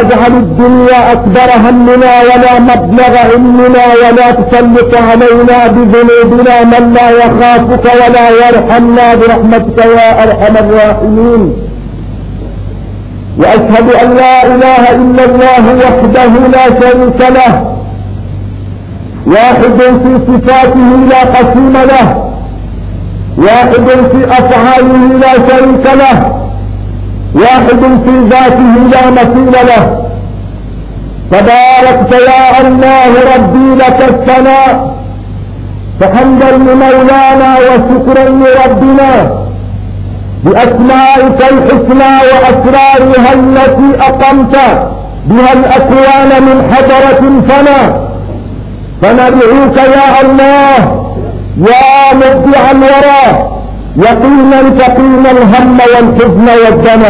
اجعل الدنيا اكبر همنا ولا مبلغ علمنا ولا تسلط علينا بذنوبنا من لا يخافك ولا يرحمنا برحمتك يا ارحم الراحمين. واشهد ان لا اله الا الله وحده لا شريك له. واحد في صفاته لا قسيم له. واحد في افعاله لا شريك له. واحد في ذاته لا مثيل له. تباركت يا الله ربي لك الثناء. فحمدا لمولانا وشكرا لربنا. بأسمائك الحسنى وأسرارها التي أقمت بها الأكوان من حجرة فنا فندعوك يا الله يا مبدع الورى. يقينا تقينا الهم والحزن والدم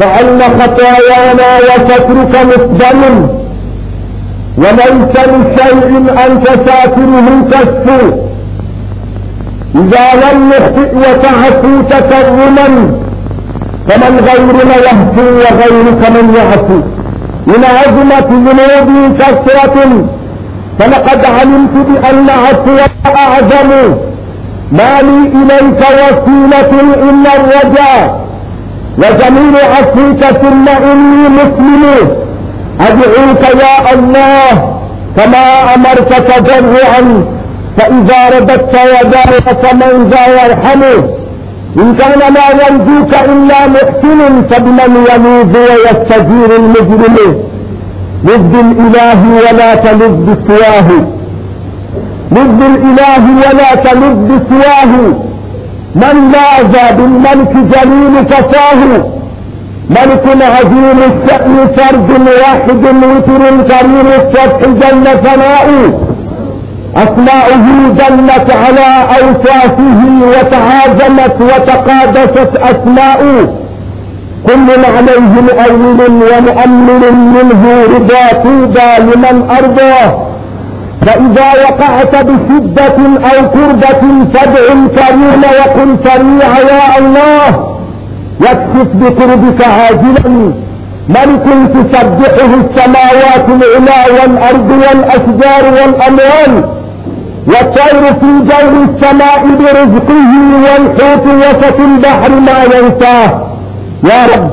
فأن خطايانا وسترك مقدم وليس لشيء أن تساتره كالسوء إذا لم نخطئ وتعفو تكرما فمن غيرنا يهفو وغيرك من يعفو. من عظمة ذنوبي كثرة فلقد علمت بأن عفو أعظم. ما لي إليك وسيلة إلا الرجاء وجميل عفوك ثم إني مسلم. أدعوك يا الله كما أمرت تضرعا فإذا رددت يداك فمن ذا يرحمه. إن كان لا يرجوك إلا محسن فبمن يلوذ ويستجير المجرم. لذ بالإله ولا تلذ بسواه مد الإله ولا تمد سواه. من لاذ بالملك جليل فتاه ملك عظيم الشأن فرد واحد الوتر الكريم الفتح جل ثناؤه. أسماؤه دلت على أوصافه وتعاظمت وتقادست أسماؤه. كل عليه مؤول ومؤمن منه رضا طوبى لمن أرضاه. فإذا وقعت بشدة أو كربة فادع الكريم وقل سريع يا الله واكشف بقربك عاجلا. ملك تسبحه السماوات العلى والأرض والأشجار والأموال والطير في جو السماء برزقه والحوت وسط البحر ما ينساه يا رب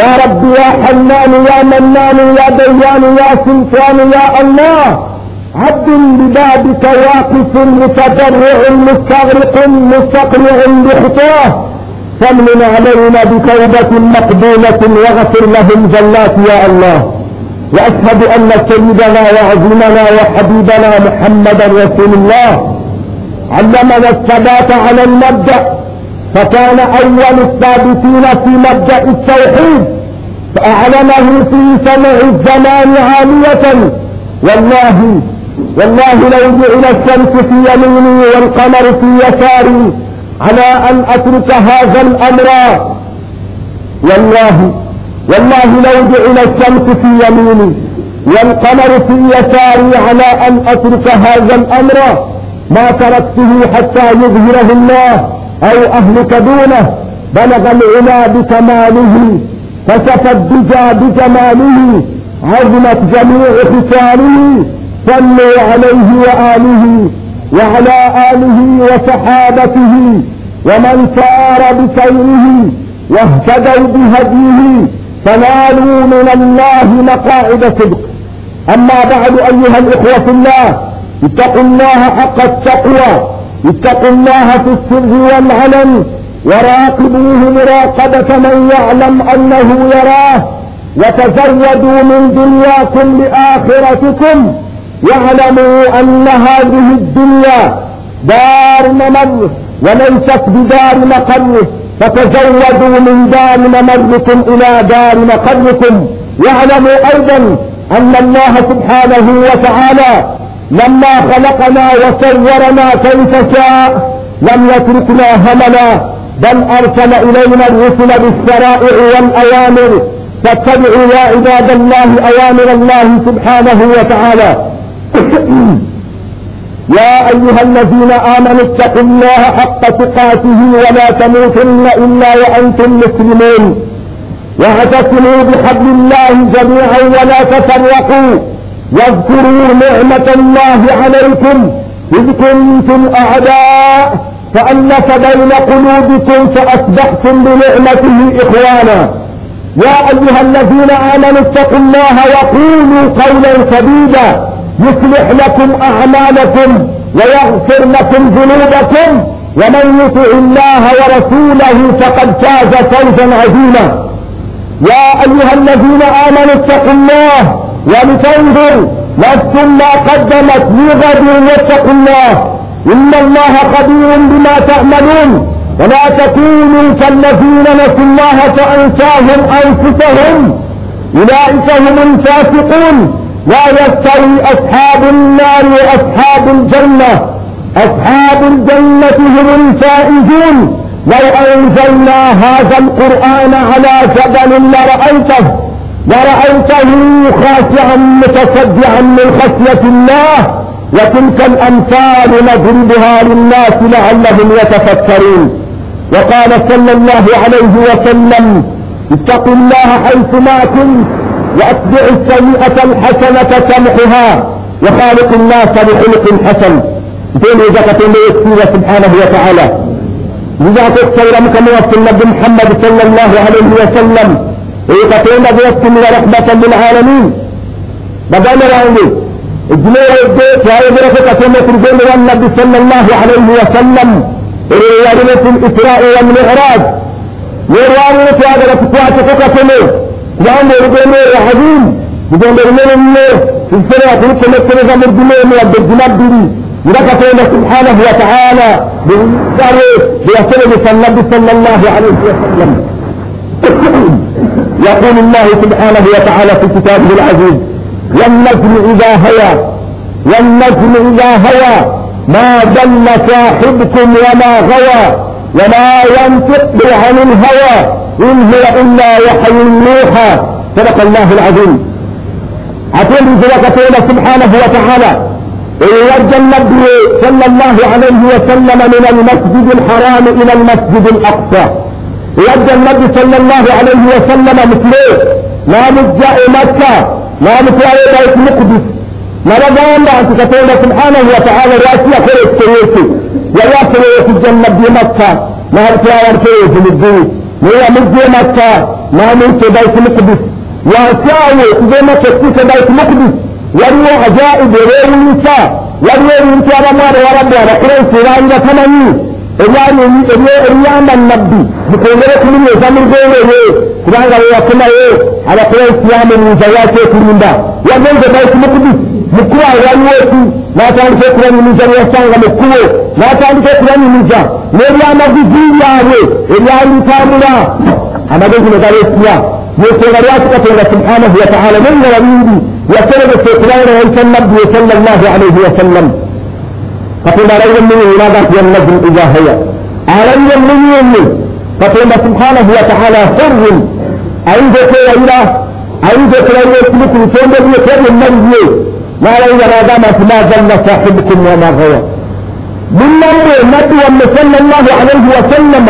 يا رب يا حنان يا منان يا ديان يا سلطان يا الله عبد ببابك واقف متضرع مستغرق مستقلع بخطاه فامن علينا بتوبة مقبولة واغفر لهم جلات يا الله. واشهد ان سيدنا وعظيمنا وحبيبنا محمدا رسول الله. علمنا الثبات على المبدأ. فكان اول الثابتين في مبدأ التوحيد. فاعلنه في سمع الزمان عالية. والله والله لو جعل الشمس في يميني والقمر في يساري على أن أترك هذا الأمر. والله والله لو جعل الشمس في يميني والقمر في يساري على أن أترك هذا الأمر. ما تركته حتى يظهره الله أو أهلك دونه. بلغ العلا بكماله فشفت بجا بجماله عظمت جميع ختانه صلوا عليه وآله وعلى آله وصحابته ومن سار بسيره واهتدوا بهديه فنالوا من الله مقاعد صدق. أما بعد أيها الإخوة في الله اتقوا الله حق التقوى اتقوا الله في السر والعلن وراقبوه مراقبة من يعلم أنه يراه وتزودوا من دنياكم لآخرتكم. واعلموا أن هذه الدنيا دار ممر وليست بدار مقر فتزودوا من دار ممركم إلى دار مقركم. واعلموا أيضا أن الله سبحانه وتعالى لما خلقنا وصورنا كيف شاء لم يتركنا هملا بل أرسل إلينا الرسل بالشرائع والأوامر. فاتبعوا يا عباد الله أوامر الله سبحانه وتعالى. يا أيها الذين آمنوا اتقوا الله حق تقاته ولا تموتن إلا وأنتم مسلمون. واعتصموا بحبل الله جميعا ولا تفرقوا. واذكروا نعمة الله عليكم. إذ كنتم أعداء فألف بين قلوبكم فأصبحتم بنعمته إخوانا. يا أيها الذين آمنوا اتقوا الله وقولوا قولا سديدا. يصلح لكم أعمالكم ويغفر لكم ذنوبكم. ومن يطع الله ورسوله فقد فاز فوزا عظيما. يا أيها الذين آمنوا اتقوا الله ولتنظر نفس ما قدمت لغد واتقوا الله. إن الله خبير بما تعملون. ولا تكونوا كالذين نسوا الله فأنساهم أنفسهم. أولئك هم الفاسقون. لا يستوي أصحاب النار وأصحاب الجنة. أصحاب الجنة هم الفائزون. لو أنزلنا هذا القرآن على جبل لرأيته. لرأيته خاشعا متصدعا من خشية الله. وتلك الأمثال نضربها للناس لعلهم يتفكرون. وقال صلى الله عليه وسلم اتقوا الله حيثما كنت وأتبع السيئة الحسنة تمحها وخالق الناس بخلق حسن. دين إذا قتل يكفيه سبحانه وتعالى. إذا قلت سيرمك موصل محمد صلى الله عليه وسلم ويقتل بيكفي من رحمة للعالمين. بدأنا رأيني. اجمعوا البيت وهي بركة كلمة النبي صلى الله عليه وسلم. رواية الإسراء والمعراج ورواية هذا رفقات فكرة kubanga olugendo olwo habimu lugendo lunene nnyo tusobola kulukomekkereza mu dduna emu wadde edduna bbiri nga katonda subhanahu wataala bwebale bweyasobozesa nabbi salllah alaihi wasallam يقول الله سبحانه وتعالى في كتابه العزيز والنجم إذا هوى والنجم إذا هوى ما ضل صاحبكم وما غوى وما ينطق عن الهوى إن هو إلا وحي يوحى صدق الله العظيم أقول بذلك سبحانه وتعالى ويرجى النبي صلى الله عليه وسلم من المسجد الحرام إلى المسجد الأقصى يرجى النبي صلى الله عليه وسلم مثله لا مجاء مكة لا مجاء بيت مقدس لرضى الله أنت كتولى سبحانه وتعالى رأسي خير السيوتي ويأتي في الجنة بمكة لا مجاء في الدين naye yamugja emakka n'amuyita ebaitu mukudus wansi awo okuva emakka okutuusa ebaitu mukudus waliwo ajaibu ebeewunyisa waliwo ebintu abamu abawarabu abakulensi ebaali batamanyi ebyamba nabbi mukwongere kulinyweza mugowewe kubanga weyakomayo abakulensiyamu muza lwaki okulimba yagenze baiti mukudis mukuwa waliwo ki natandika okulanyumiza byasanga mukuwo natandika okulanyumiza n'ebyamaguzi byabwe ebyali bitambula amagezi negalesiya yensonga lwaki katonda subhanahu wataala nengala bingi يسرد في قرآن عيسى النبي صلى الله عليه وسلم فقل علي من ولادة النجم إذا هي علي من يمي فقل سبحانه وتعالى حر عندك إلى عندك لا يسلك ثم يكون النبي ما لا يرى ما ظل صاحبكم وما غوى من نبي النبي صلى الله عليه وسلم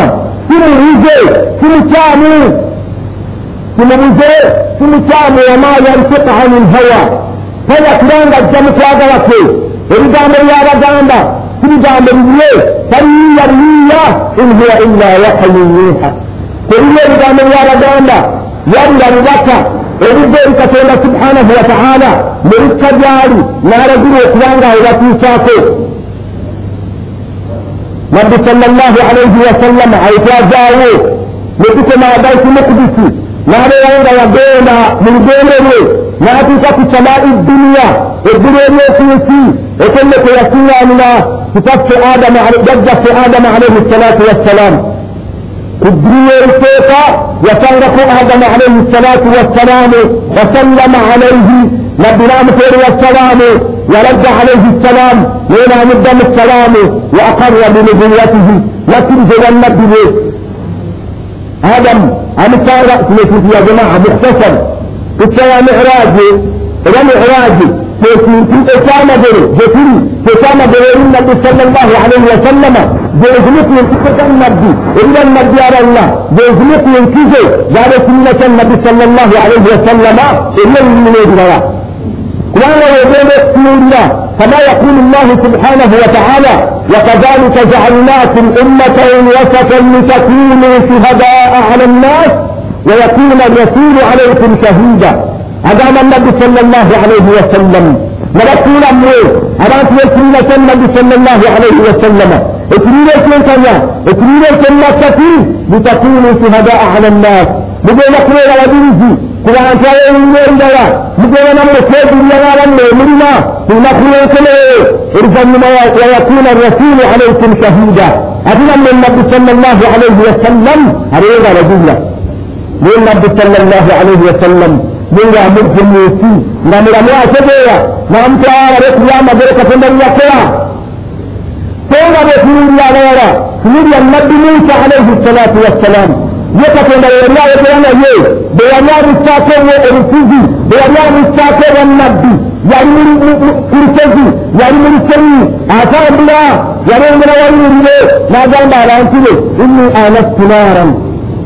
في الرجال في الكامل tumemzee tumutamu wama yantiqa ani lhawa kaya kubanga ajja mukwagala kwe ebigambo byabagamba tibigambo biye taliyiya liyiya in huwa illa wahayun yuha teriyo ebigambo byabagamba yabula bubaka ebidde eri katonda subhanahu wataala nebikka byali n'alagira okubanga webatuusaako nabbi sal llahu alaihi wasallama ayitwazaawo netukoma baiti mukdisi n'abeeranga yagenda mu lugendo lwe n'atuuka ku samaa'i dduniya eggulu ery'okunsi ekenneko yasiŋŋaanira kitaffe adamu jajjaffe adamu alaihi salatu wassalaamu ku dduniya erisooka yasangako adamu alaihi salatu wassalaamu wasallama alaihi nabbi n'amuteeri wassalaamu yaradda alaihi ssalaamu naye n'amuddamu ssalaamu wa aqarra binubuwatihi nakkiriza obwannabbi bwe adam amsar ra'sini ya jama'a mukhtasar kuka ya mi'raji ila mi'raji to ku ku ta magare da kuri to ta magare in nabi sallallahu alaihi wa sallama da zuluk yin kuka kan nabi illa nabi ara Allah da zuluk yin kije ya da sunnatan nabi sallallahu alaihi wa sallama illa min ne dira kuma ne ne ne كما يقول الله سبحانه وتعالى وكذلك جعلناكم أمة وسطا لتكونوا شهداء على الناس ويكون الرسول عليكم شهيدا. هذا النبي صلى الله عليه وسلم. نبكون أمره أبات يسرين النبي صلى الله عليه وسلم. اتريد كنتنا اتريد كنتنا لتكونوا شهداء على الناس. بدون قرية ودينجي قرآن كاية من دوا بدون نمو سيد الله ونمو مرنا في نقرية كله ارجم ويكون الرسول عليكم شهيدا أدنا من النبي صلى الله عليه وسلم هذا رجلا من النبي صلى الله عليه وسلم من يعمل جميسي نعمل أمواء سبيا نعم تعالى رسول الله بركة من يقرأ كون رسول الله غيره سنور النبي موسى عليه الصلاة والسلام يكتب الله يقرأنا يه بيانا مستاكي ورسوزي بيانا مستاكي والنبي يعني مرسزي يعني مرسلي آثار الله يعني من أولي ما قال ما لا إني آنست نارا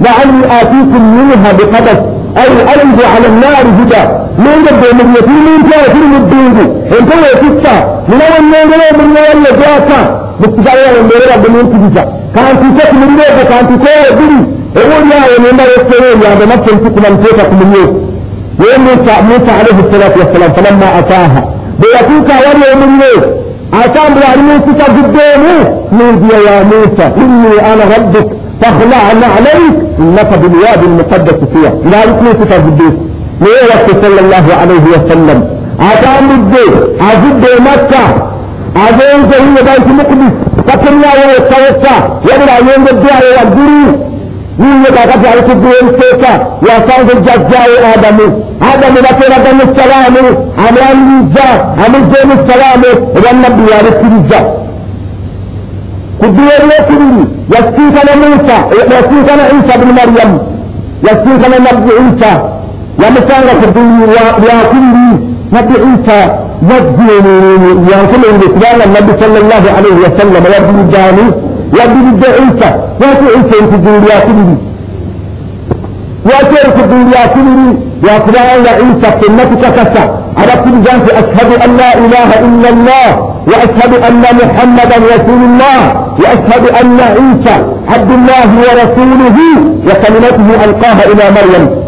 لعلي آتيكم منها بقدس أي أرد على النار هدى من قد من يتيم من كافر من الدين انت ويتسا من أول من يوم من يوم يجاكا بستجايا من يوم من ينتجا كان تسك من يوم كان تسوى بني يقول يا ومن ما يستوين يا بنفس انتكم انتكم من يوم يوم موسى موسى عليه الصلاة والسلام فلما أتاها بيتوك وري من يوم أتام بأرميتك قدامه من يا موسى إني أنا ربك فاخلعنا عليك انك بالوادي المقدس فيها لا يكون صفة بالدوس ليه وقت صلى الله عليه وسلم عتام الدين عزد مكة عزين زهية بيت مقدس فكرنا ويتوسع يبرع يوم الدعاء والدري مين يبقى قد يعرف الدين سيكا وصاد الجزاء آدم آدم لكن آدم السلام عمران الجزاء عمر الدين السلام والنبي يعرف الجزاء كدير يكري يسكيكنا موسى يسكيكنا عيسى بن مريم يسكيكنا نبي عيسى ومسانا كدير يكري نبي عيسى يجيني يكري الإسلام النبي صلى الله عليه وسلم يبدي الجاني يبدي الجا عيسى يأتي عيسى يكدير يكري يأتي كدير يكري يكري عيسى كلمتك كسا على كل جانب أشهد أن لا إله إلا الله وأشهد أن محمدا رسول الله وأشهد أن عيسى عبد الله ورسوله وكلمته ألقاها إلى مريم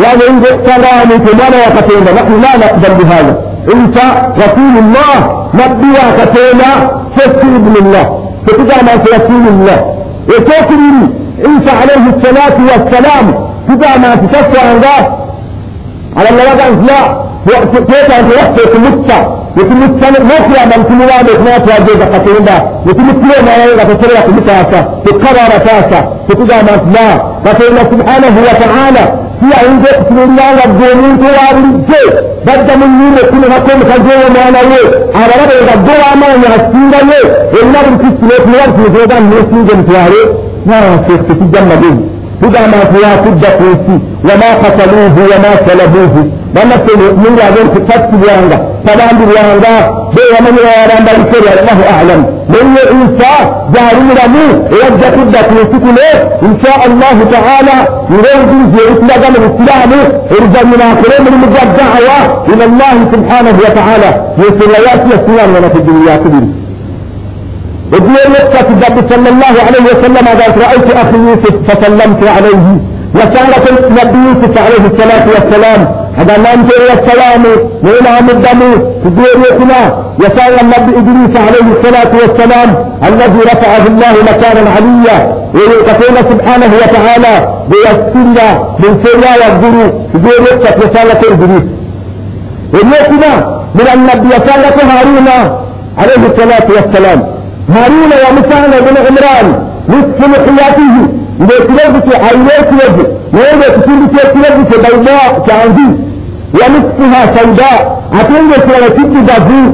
وأن سلام كمان وكتينا نحن لا نقبل بهذا. أنت رسول الله نبي وكتينا فسر ابن الله. فتجعل رسول الله. وتكرم عيسى عليه الصلاة والسلام. تجعل ما تفسر عن ذا على الله وضع إزلاع وقتيت أن توقف المتة يتم السنة نفيا من كل واحد نفيا جيدا قتيلا يتم السنة ما يرغب تسرع في المتاسة تقرر تاسة فتجعل ما تلا قتيلا سبحانه وتعالى. في عند اسم الله والدونين توار الجيء بدا من يوم كل هكم خجوه ما نوي على رب يغدوا ما يحسين له إلا من تسليت نوار في جيدان نسين جمتواري ما شيخ تتجمع به إذا ما فيها كدة كوسي وما قتلوه وما سلبوه لما من يعلم تفتي بيانغا فلان بيانغا بيه من يرام بالكري الله أعلم من إنساء جاري رمو يبدأ كدة كوسي كله إن شاء الله تعالى يريد جيرت لغم الإسلام ارجع من آخرين من مجد دعوة إلى الله وجيء يقصد النبي صلى الله عليه وسلم قالت رأيت أخي يوسف فسلمت عليه وسألت النبي يوسف عليه الصلاة والسلام هذا ننت إلى السلام وإلى مدمه في بيوتنا وسأل النبي إدريس عليه الصلاة والسلام الذي رفعه الله مكانا عليا ويقول سبحانه وتعالى بيسرنا من سرنا يقدر في بيوتك رسالة إدريس وبيوتنا من النبي رسالة هارون عليه الصلاة والسلام هارون ومسعنا بن عمران نصف لحياته إذا تلبس عينيه تلبس وإذا تلبس تلبس بيضاء كعندي ونصفها سوداء أتلبس ونسيت دافوس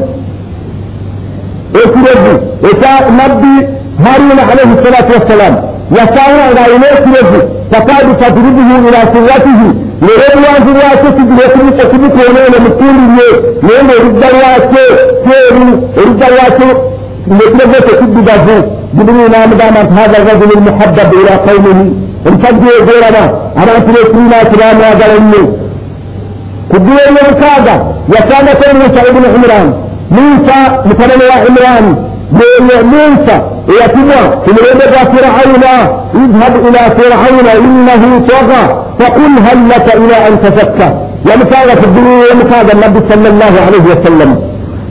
يتلبس إذا نبي هارون عليه الصلاة والسلام يسعى عينيه تلبس تكاد تضربه إلى سرته lero lwazirwa kyo kigirekibuka kibikoona eno mutundu lye naye ngaerudda lwakyo kyeru erudda lwakyo ng'ekirago tekiddugavu jibrilu n'amugamba nti hatha rajulu lmuhabbabu ila qaumihi omusajja ogoraba abantu bekibiina kibamwagala nnyo ku ddula eryomukaaga yasangako musa ibunu imran musa mutabani wa imran yeyo musa eyatumwa ku mulembe gwa firawuna idhabu ila firawuna innahu taga faqul hal laka ila an tazakka yamusanga ku ddula eryomukaaga nabbi sal llahu alaihi wasallam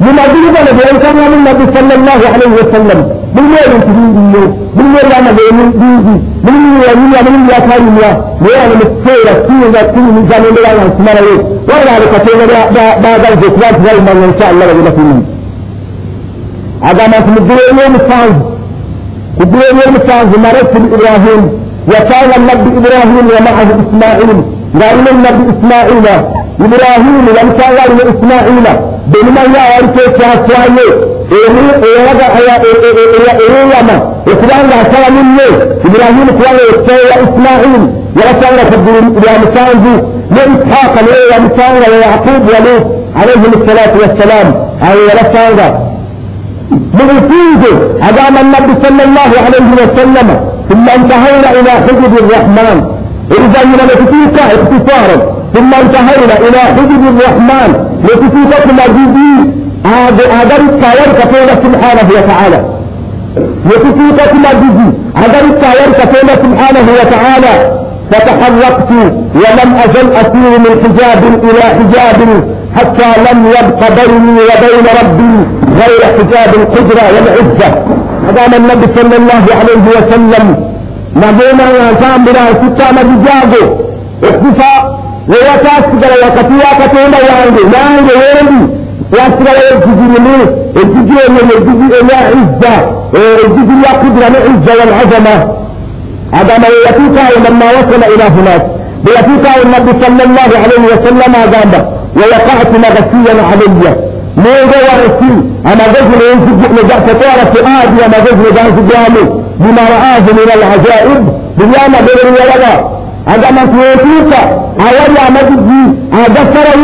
mu magulu gano byenkanyamu nabbi sal llahu alaihi wasallam mulimu ebintu bingi nnyo mulimu ebyamageeni bingi mulimu yanyumya mulimu byakanyumya naye wano mu kiseera kiyinza kiyimiza nendera nga nkimalayo wabula abo katonda bagaliza okuba nti balimanya inshallah bagenda kuyimu agamba nti muggulu eryomusanvu ku ggulu eryomusanvu marasimu ibrahim yasanga nabbi ibrahim wa maahu ismail ng'alina nabbi ismaila ibrahimu yamusanga alina bemumanya awaliko e, ekyaswayo eyeyama e, e, okubanga asala munne ibulahimu kubanga ekitabo ya isimaili yabasanga ku ggulu lya musanvu ne ishaaka naye yabisanga ya yaqubu wa nuusi alaihim salatu wassalaamu awo yabasanga mu bufunze agamba nabbi sallallahu alaihi wasallama ثم انتهينا الى حجب الرحمن oluvannyuma ne tutuuka ekitufaaro ثم انتهينا إلى حجب الرحمن لتفوتكم الجزيز agarukka yarikatonda subhanahu wataala netutuuka ku magezi agarukka yarikatonda subhanahu wataala fataharraktu walam azal asiru min hijabin ila hijabin حتى لم يبق بيني وبين ربي غير حجاب القدرة والعزة هذا من النبي صلى الله عليه وسلم نبينا وانسان بلا ستا مجزاغو اختفاء ويتاسقل وكتوا كتونا وعنده ما عنده ويرمي ياسقل يجزيني الجزيني الجزيني لا عزة الجزيني لا قدرة العزة والعظمة هذا ما يتيك لما وصل إلى هناك بيتيك النبي صلى الله عليه وسلم هذا ووقعت مغسيا علي موضع ورسي أما رجل ينزج نجاة فتارة آدي أما رجل نجاة جامي بما رآه من العجائب بيانا بيري ولغا هذا ما تويتيك أولي أمدجي هذا سروا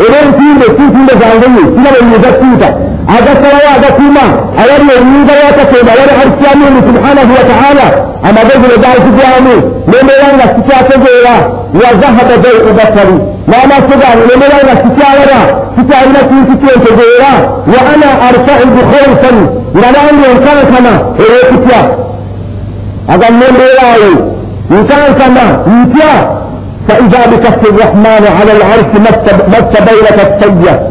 إلين فيه سيسي لجانجي سنة من يزكيك هذا سروا هذا فيما أولي يميد ويتكيب أولي أرسيامي سبحانه وتعالى أما رجل نجاة جامي لما يانا سكاة جيرا وذهب ضيء بصري ما ما سبع لما يانا سكاة فتعلنا في وكانت يتيا فإذا بكف الرحمن على العرش مت بيلة السيئة.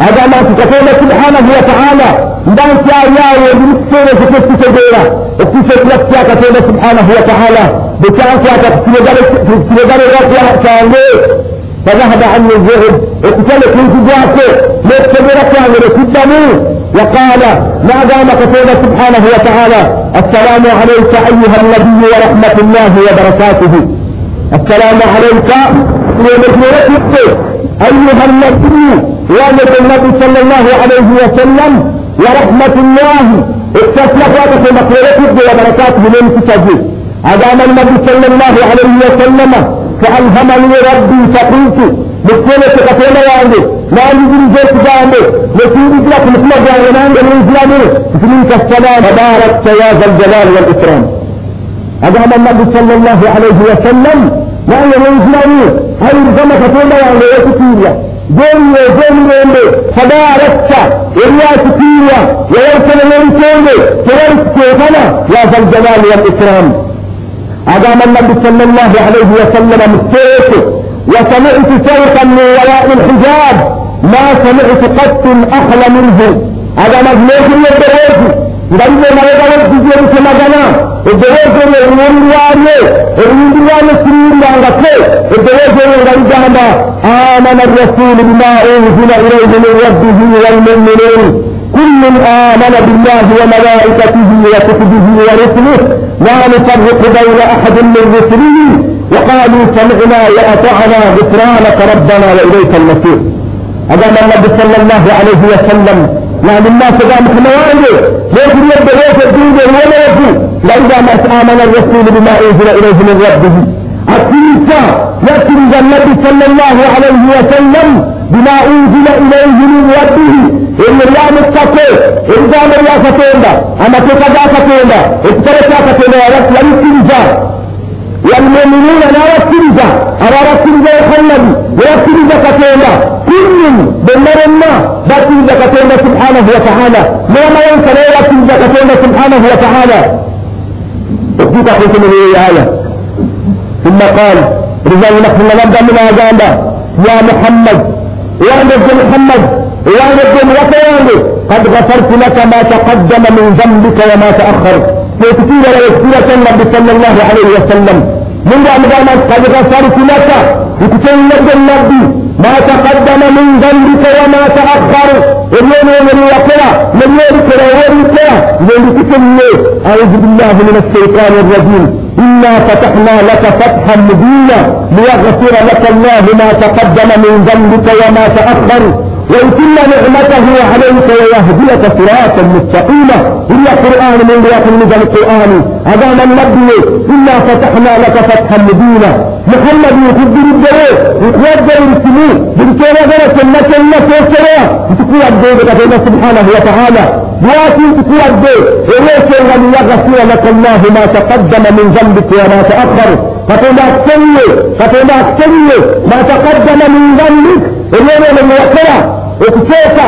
هذا ما تكتب سبحانه وتعالى. ndani ya yawe mtoro kutesikegera okusekulasiya katonda subhanahu wataala bwekyankwata kukiregalera kyange fadhahaba ani zuhud okutale kunkugwako n'okutegera kyange nekuddamu وقال ما دام قتيبة سبحانه وتعالى السلام عليك أيها النبي ورحمة الله وبركاته. السلام عليك أيها النبي وامر النبي صلى الله عليه وسلم ورحمة الله. اكتسلك وقت مقررته وبركاته من كتابه أدام النبي صلى الله عليه وسلم فألهمني ربي فقلت مثلت قتيبة وعنده nanjigiriza ekigambo nekiyingira ku mutima gwange nange nenziramu titumika salaam tabarakta ya zaljalaali walikramu agamba nabbi salllah alaihi wasallam nange nenziramu ayinzama katonda wange eyekukiirya gyewiyo ez'emirembe tabarakta eryakikiirya yayalusana n'ebitonde tebalikiteekana ya zaljalaali walikramu agamba nabbi salllah alaihi wasallama muteeko وسمعت صوتا من وراء الحجاب ما سمعت قط أخلى منه هذا مجموع الدروس ngalize emabega w'ekijjo ebitemagana eddoboozi eryo eringi lyalyo eringi lyalyo siriyiryangako eddoboozi eryo nga ligamba amana rasulu bima unzila ilaihi min rabbihi walmuminuun كل آمن بالله وملائكته وكتبه ورسله لا نفرق بين أحد من رسله وقالوا سمعنا وأطعنا غفرانك ربنا وإليك المصير هذا ما النبي صلى الله عليه وسلم يعني الناس قام في مواجه ليس يبدأ ليس الدين ولا يجي وإذا ما آمن الرسول بما أنزل إليه من ربه أكيسا يكرز النبي صلى الله عليه وسلم بما أنزل إليه من ربه إن الله متقي إذا من الله فتونا أما تقضى فتونا اتركا فتونا لم تنجا والمؤمنون لا يكرز أرى ركرز يخلد ويكرز فتونا كل بمرنا بكرز فتونا سبحانه وتعالى ما ما ينسى لا يكرز فتونا سبحانه وتعالى وفيك قلت من الآية ثم قال رجال نحن نبدأ من أجابة يا محمد يا نبي محمد يا نبي وكياني قد غفرت لك ما تقدم من ذنبك وما تأخر وكثير لا يكثير النبي صلى الله ma taqaddama min dambika wama taakharu ebyonoonyo byeyakola nebyebikola oba ebikola ngendikike nnyo audu billahi min ashaitaani arrajim إنا فتحنا لك فتحا مبينا ليغفر لك الله ما تقدم من ذنبك وما تأخر. ويتم نعمته عليك ويهديك صراطا مستقيما. هي قرآن من يقول القرآن. هذا من نبي إنا فتحنا لك فتحا مبينا. محمد يقدر الدواء يقدر السنين بالكيرا غرس لك الناس والسراء تقوى الدواء بين سبحانه وتعالى. لكن تقوى الدواء إليك لم يغفر لك الله ما تقدم من ذنبك وما تأخر. فتماك سنه فتماك سنه ما تقدم من ذنبك. إلينا من يقرأ. okuteeka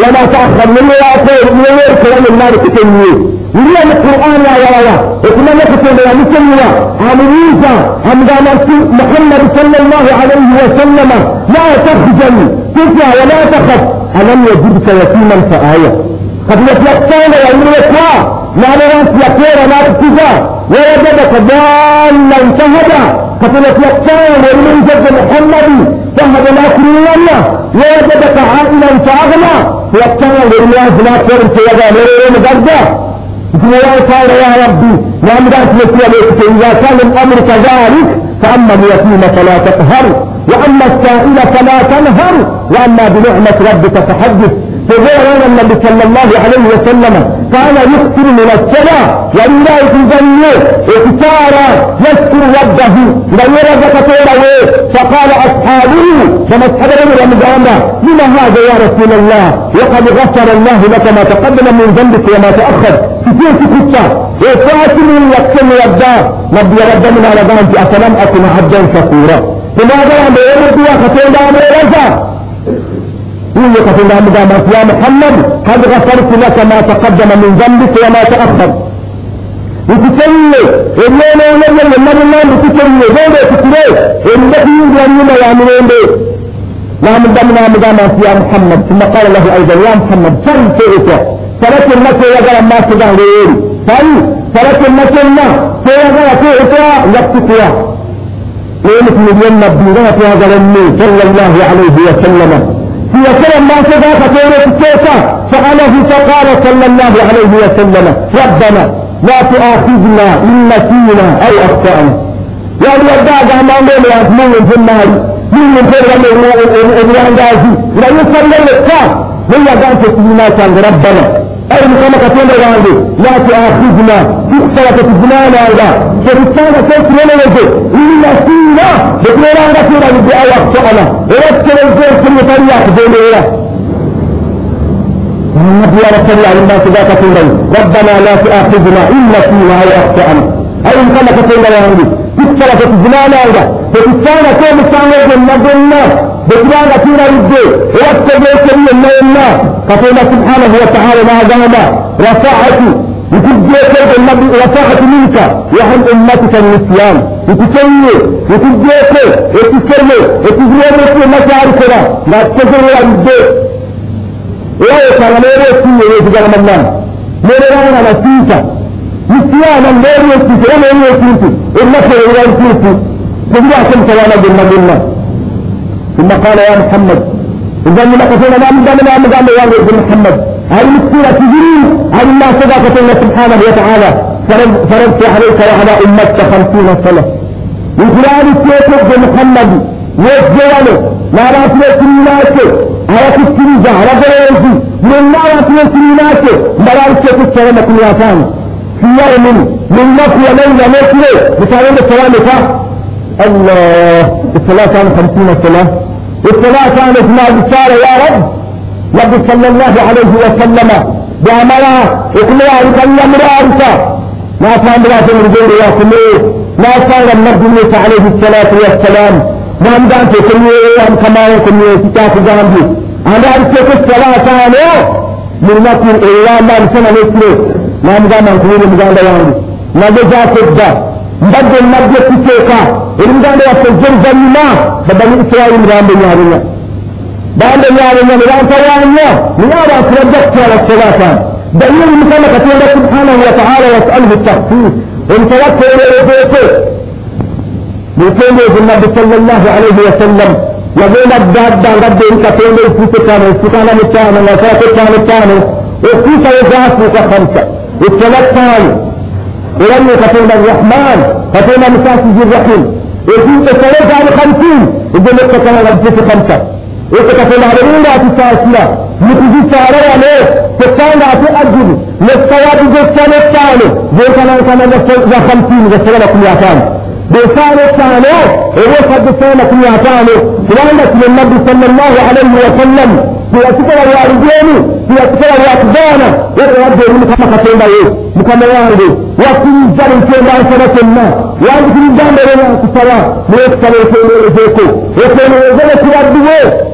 wamatakha neyewaako neyeerukera yonna likutenyiye ndiyo mu qur'ani awalala okumanya okutendera mukenyiwa amubuuza amugamba nti muhammadi salllah alaihi wasallama la tahzani tutya wala takhaf alam yajidka yatiman faaya kati yatyakusanga yayireka n'abeera nti yakeera n'atukuza wayajadaka dannan fahada فكما تلقاهم ومن جد محمد فهذا كلنا ووجدك عائلا فأغنى تلقاهم والله لا ترك يدا مريم جدا يقول قال يا ربي نعم ذات مثل إذا كان الأمر كذلك فأما اليتيم فلا تقهر وأما السائل فلا تنهر وأما بنعمة ربك فحدث. فغير النبي صلى الله عليه وسلم كان يكثر من الصلاة ولله في ذنبه اختارا يذكر ربه غير ذكره فقال أصحابه كما اصحاب من رمضان لما هذا يا رسول الله وقد غفر الله لك ما تقدم من ذنبك وما تأخر كثير في كتة وفاتل يكتم ربا نبي رب من على ذنبي أفلم أكن عبدا شكورا فماذا أن يرد وقتل أمر يقول لك في يا محمد قد غفرت لك ما تقدم من ذنبك وما تأخر وتسلي الليل وليل النبي الله وتسلي غير تسلي الذي يمين يعملون به لا من دم لا مدام يا محمد ثم قال له أيضا يا محمد سل فئك سلك المكة يقرأ ما تدعى غيري سل سلك المكة ما سيقرأ فئك يقتقيا ويلك مليون نبي في هذا النبي صلى الله عليه يسير الناس ذاك فيروت كيف فعله فقال صلى الله عليه وسلم ربنا لا تؤاخذنا إن نسينا أو أخطأنا يعني يرجع عن أمر يأثمون في النار من يفر من الوان غازي لا يصلي لك من يرجع في ربنا أي كما كتب الوالد لا تؤاخذنا في صلاة الزمان هذا فرسالة كيف لنا وجه إن نسينا بقول أنا كنا بدي أو أخطأنا ورسل الزور كل طريق دولية النبي يا رسول الله الناس ذاك كنا ربنا لا تؤاخذنا إن نسينا أو أخطأنا أي كما كتب الوالد في صلاة الزمان هذا فرسالة كيف لنا النبي بكرا كثيرا يبدو واتبع سبيل الله فقال سبحانه وتعالى ما دام رفعت وتجيك النبي رفعت منك وعن امتك الاسلام وتسوي وتجيك وتسوي وتجيك في مشاعرنا لا تجري يبدو ايه كان ميري سيئ يتجرى من ثم قال يا محمد إذا من قتل ما من دمنا مقام يا ابن محمد. هل مسكينة تجري هل الله صدقة الله سبحانه وتعالى. فرضت عليك وعلى أمتك خمسين سنة. من خلال السيف محمد وجواله لا رأس لسنيناته آيات السنين زهرة غيرتي من الله رأس لسنيناته مرار السيف السلامة كلها ثاني في يوم من نفي ليلة نفي بتعلم السلامة الله الصلاة كان خمسين سنة. والصلاة كانت مع يا رب رب صلى الله عليه وسلم بعملها اقنع يقل مرارك ما كان براسه من غير ياسمين ما كان النبي عليه الصلاة والسلام نعم دانت كل يوم كما يكون يتكاف جانبي أنا أرسلت الصلاة كانوا من نقل إلا ما رسل نسلي نعم دانت كل يوم جانبي نعم دانت كل يوم mbadde nabye kuteeka erimuganda yaffe jerusalima babani isirayiri mubambenyabenya bambenyabenya ne bantawanya naye abantu bajja kutwala solatani dalili mukama katonda subhanahu wataala yasaluhu tahsis omutawakkeererezeeko mutendeezi nabbi sallallahu alaihi wasallam yagenda ddadda ngadde eri katonda ekiise tano esikana mutaano nga salako etaano etaano okutuusa we zaafuuka kamsa esala ttaano era nyo katonda arrahman katonda musasizi rrahim esala zaali hamsin egenda okukakana nga zituuke kamsa ekyo katonda abalinga atusaasira mukuzisaala wano tekanga ate ajulu nesawaati zesala etaano zenkanankana za hamsini zasala makumi ataano بسال الثاني ووفد سنة كل عتاني فلانة النبي صلى الله عليه وسلم في أسكر الوالدين في أسكر الوالدين ويرد من كما كتين بايه مكما يارد وكل جل كين بايه سنة ما وعند كل جل لنا كسلا ليس كلا كين يزيكو وكين يزيكو في ربه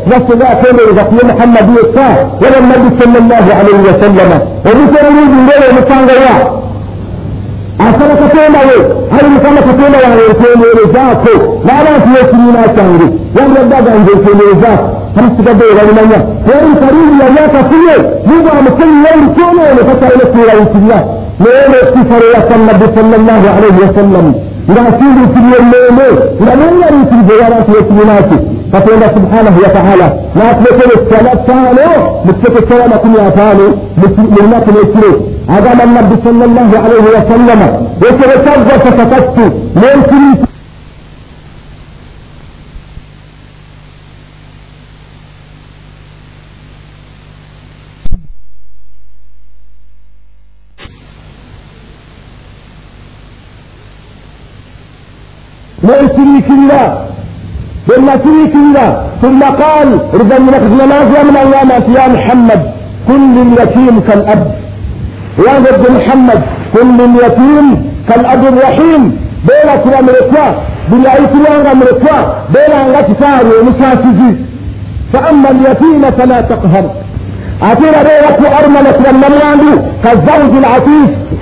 نفس لا كين يزيكو محمد يسا ولا النبي صلى الله عليه وسلم ومثل يريد لنا مكان غياه asala katonda we ali mukama katonda wawe ekyemeerezaako n'abantu yeekirina kyange yandaddaga nze ekyemeerezaako amasigadde webalimanya yali karibu yali akafulye yuba amukenyi yali kyonoone kakyalina kuwerawukirya naye nekifa leyasa nabbi sallallahu alaihi wasallam ng'asindiikirya emmeeme nga neyaliikiriza ey'abantu yeekirina kye katonda subhanahu wataala n'atuletera essala ttaano mu kiteeko kyala makumi ataano mu lunaku n'ekiro agamba nabbi sallallahu alaihi wasallama ekyerekagwa fasakattu n'enkiriisa n'enkiriikirira بالنسيكنا ثم قال رضا من نازل من ايامات يا محمد كل اليتيم كالاب يا رب محمد كل اليتيم كالاب الرحيم بين كلا مرتوا بلا ايتيان مرتوا بين ان تساري ومساسجي فاما اليتيم فلا تقهر أتينا بيرك أرملة للمريان ate era beerako armalat bannamwandu kazawuji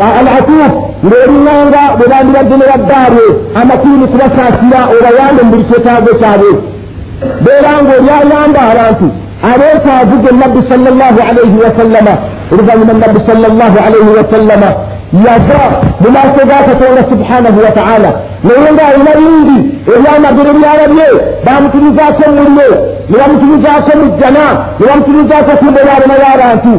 ah, alatuuf ng'erinanga bwe bandibadde ne baddaabwe amakiini kubasaasira obayambe mu buli kyetaago kyabwe beera ng'olyayamba abantu abeetaavu ge nabbi salllahu alaihi wasallama oluvannyuma nabbi salllahu alaihi wasallama yava mu maaso ga katonda subhanahu wataala naye ng'alina bingi ebyamagero byalabye bamutirizaako mulimu nebamutumizaako mu jjana nebamutumizaako ku muyaabona y'abantu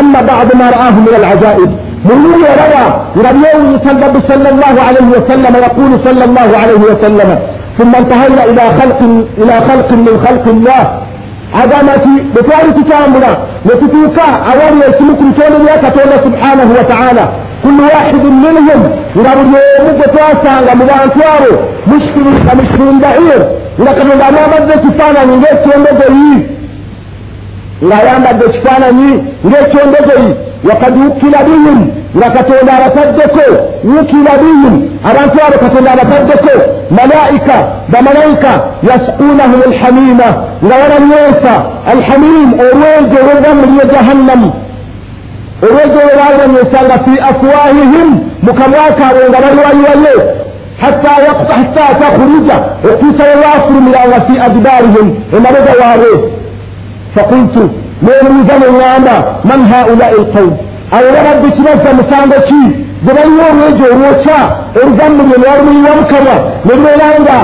amma badu ma raahu min alajaib mununi eraba nga byewuyisa nabbi sal llah alaihi wasallama yaqulu sal llah alaihi wasallama ثم انتهينا إلى خلق إلى خلق من خلق الله. عظمتي بتعرف كاملة وتتوكا أولي يسمكم تولي يا سبحانه وتعالى كل واحد منهم يقول يوم بتواسع لمبانتواره مشكل كمشكل بعير لكن ng'ali abadde ekifaananyi ng'ekyondogoyi ng'ayambadde ekifaananyi ng'ekyondogoyi wakad wukila bihim nga katonda abataddeko wukila bihim abantu abo katonda abataddeko malaika bamalayika yasqunahum alhamima nga babanywesa alhamim olwejo olwova mulye jahannamu olwejo olwo balubanywesanga fi afwahihim mu kamwa kaabwe nga baliwaliwayo حتى يقطع حتى تخرج وقيس الوافر من في أدبارهم ومرض واريه nebuuza neŋŋamba man haulai lqawm abo babadde kibazza musango ki? Gwe balina olwegyo olwokya ebigambo bye newalumirirwa mukama nebibeera nga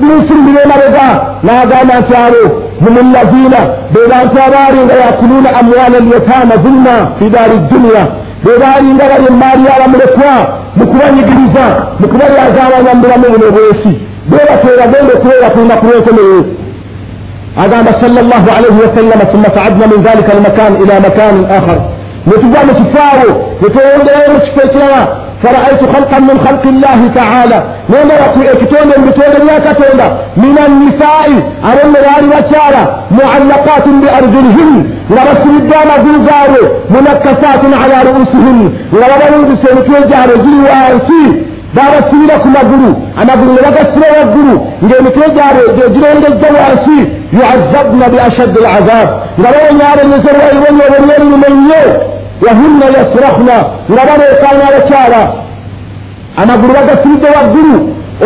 binfulumira emabega n'agamba nti abo mumulazina be bantu abaali nga yakuluuna amwaala lyetaama zulma fi daari dduniya be baalinga bali emaali y'abamulekwa mu kubanyigiriza mu kubalyazaawanya mu bulamu buno bw'ensi bwe batyo bagenda okubeera kulima ku lw'enkomerero. صلى الله عليه وسلم ثم صعدنا من ذلك المكان إلى مكان آخر netugwa mu kifaawo netweyongerayo mu kifo ekirala faraaitu khalqan min khalqi llahi taala nendaba ku ekitonde mu bitonde bya katonda min annisaai abonne baali bakyala muallaqatin bi arjulihin nga basibidde amagulu gaabwe munakkasatin ala ruusihin nga babalungisa emitwe gyabwe giri wansi babasibira ku magulu amagulu ne bagasiba waggulu ng'emitwe gyabwe girongejja wansi yuazabna bi ashaddi alazab nga bawonyaabonyezerwa ibonyobo lyerirume nnyo wahunna yasrahna nga baleekaanya abakyala amagulu bagasibidde waggulu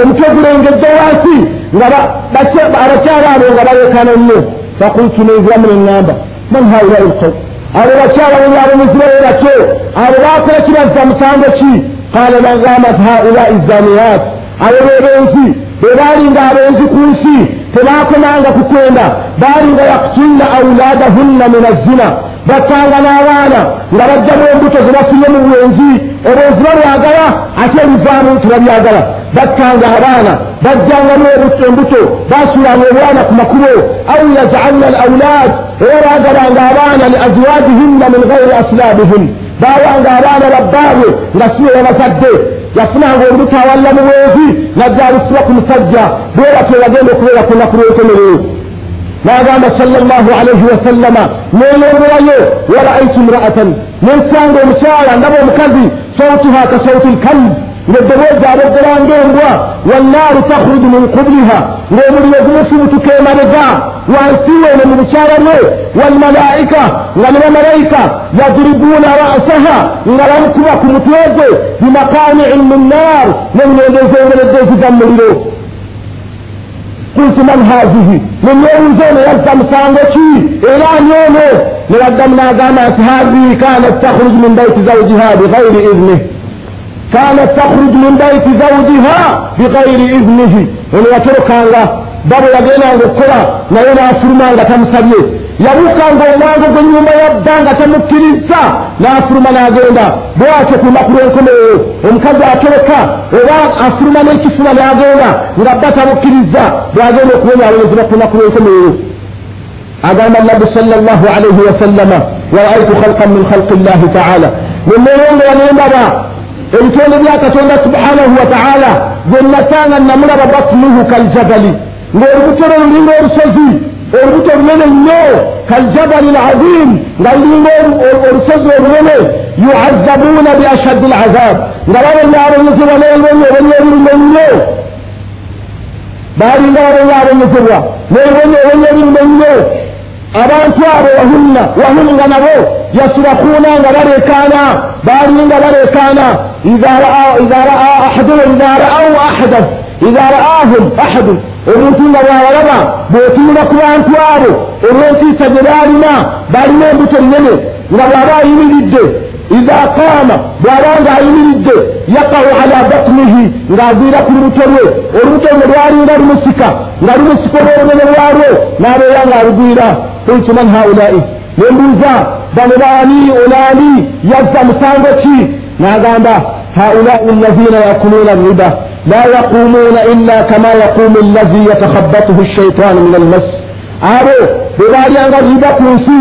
omutwe gulengejja wansi nga abakyala abo nga baleekaana nnyo fakultu neiviramu neŋŋamba man haulai lqawm abo bakyala bonyabonyezibwayo batyo abo bakola kibazza musango ki qala nagamat haulai zaniyat abo bebenzi be baalinga abenzi ku nsi tebakomanga kukwenda baalinga yaktulna auladahunna min azina battanga n'abaana nga bajjamu embuto zebafunye mu bwenzi. Obwenzi balwagala ate ebivaamu tebabyagala battanga abaana bajjangamu embuto. Basuulanga obwana ku makubo. Au yajcalna al aulad era baagalanga abaana li azwajihinna min gairi aslaabihim baawanga abaana babbaabwe nga siwe babazadde yafunanga olubuto awalla mu bwenzi najja alusibwa ku musajja bwe batyo bagenda okubeera ku nnaku lw'enkomerero n'agamba sallallahu alaihi wasallama neeyongerayo waraaitu imra'atan. Nensanga omukyala ndaba omukazi sautuha ka sauti lkalb ng'eddoboozi aboggera ng'embwa wannaaru takhruju min qubliha ng'omuliro gumufubutuka emabega wansi wene mu bukyala bwe walmalaika nga ne bamalayika yadribuuna ra'saha nga bamukuba ku mutwe gwe bimakani'in min naar n'eŋŋendo ezengeredde eziva mu muliro qultu man hazihi nemyewuza ono yazza musango ki era ani ono ne baddamu n'agamba nti hazihi kanat takhruj min baiti zawjiha bigayri idnih kanat takhruj min baiti zawjiha bigayri idnihi ono yatorokanga babo yagendanga okukola naye n'afuluma nga tamusabye yabuukanga omwango gw'ennyumba yabba nga tamukkiriza n'afuluma n'agenda bwatyo ku lunaku lw'enkomerero omukazi atereka oba afuluma n'ekifuba n'agenda nga bba tamukkiriza bw'agenda okubonyaabonyezebwa ku lunaku lw'enkomerero agamba nabbi sallallahu alaihi wasallama waraaitu khalqan min khalqi llahi taala neneeyongera nendaba ebitonde bya katonda subhanahu wa taala gwe natanga namulaba batnuhu kaljabali ng'olubuto lwe lulinga olusozi olubuto lunene nnyo kaljabali lazim nga lulinga olusozi olunene yuazabuuna bi ashaddi lazab nga babonyaabonyezebwa n'ebibonyoobonyo ebirume nnyo baalinga babonyaabonyezebwa n'ebibonyoobonyo ebirume nnyo abantu abo wahunna wahunga nabo yasurakuuna nga baleekaana baalinga baleekaana idha raa ahadun idha ra'ahum ahadun. Omuntu nga bwabalaba bw'otunula ku bantu abo olw'entiisa gye baalina baalina embuto nnene nga bw'aba ayimiridde idha qaama bw'aba nga ayimiridde yaqau ala batnihi ng'agwira ku lubuto lwe olubuto lwe lwalinga lumusika nga lumusika olw'obunene bwalwo n'abeera ng'alugwira qultu man haulai nembuuza bano baani olaani yazza musango ki n'agamba haulai allazina yakuluuna riba la yaqumuuna illa kama yaquumu allazi yatakhabatuhu shaitaanu min almas abo bwe baalyanga riba ku nsi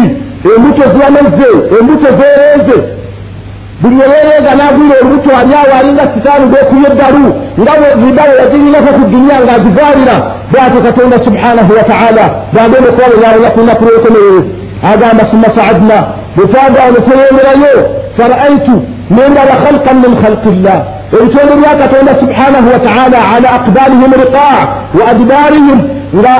embuto zibamezze embuto zeereeze buli eyeereega n'agwira olubuto ali awo alinga sitaani gwekubya eddalu nga riba we yagirinako ku duniya ng'azivaalira bwatyo katonda subhanahu wa taala bwagenda okubabonyabonya ku nnaku lw'enkomerero agamba summa saadna. Bwetwagaano tweyongerayo faraaitu nendaba khalqan min khalqi llah ebitonde bya katonda subhanahu wa taala ala aqbalihim riqaa wa adbaarihim nga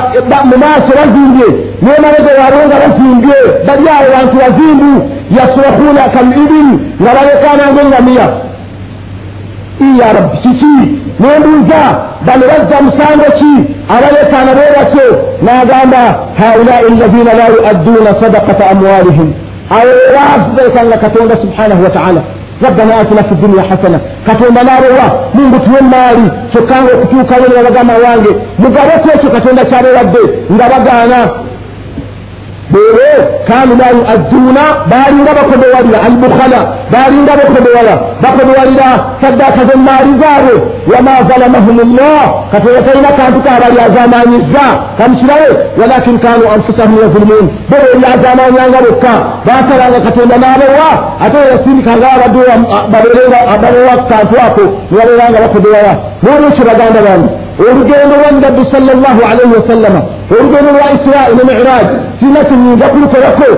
mu maaso bazimbye nemabega waabwe nga bazimbye bali awo bantu bazimbu yasrahuuna kalibin nga balekaananga engamiya iya rabbi kiki nembuuza bano bazza musango ki abalekaana bwe batyo n'agamba haulai allazina la yuadduuna sadaqata amwalihim. Abo baafugaekanga katonda subhanahu wa taala. Rabbana atina fi dunia hasana. Katonda n'abowa mungu tuwe maali kyokkanga okutuukayo ne babagamba wange. Mugabeku ekyo katonda kyabewadde nga bagaana beere kanu la yuadduna balinga bakobowalira albukhala balinga bakobowala bakobowalira saddaka zemmaari zaabwe. Wama zalamahum llah katonda talina kantu kabali azamanyiza kamukirawe walakin kanu anfusahum yazulumun. Bo beri azamanyanga bokka basalanga katonda n'abawa ate yasindikanga babeewa kantu ako nibabeeranga bakobowala nolwekyo baganda bange olugendo lwa nabbi sallallahu alaihi wasallama olugendo lwa israi ne miraj sina kinyinza kulukolako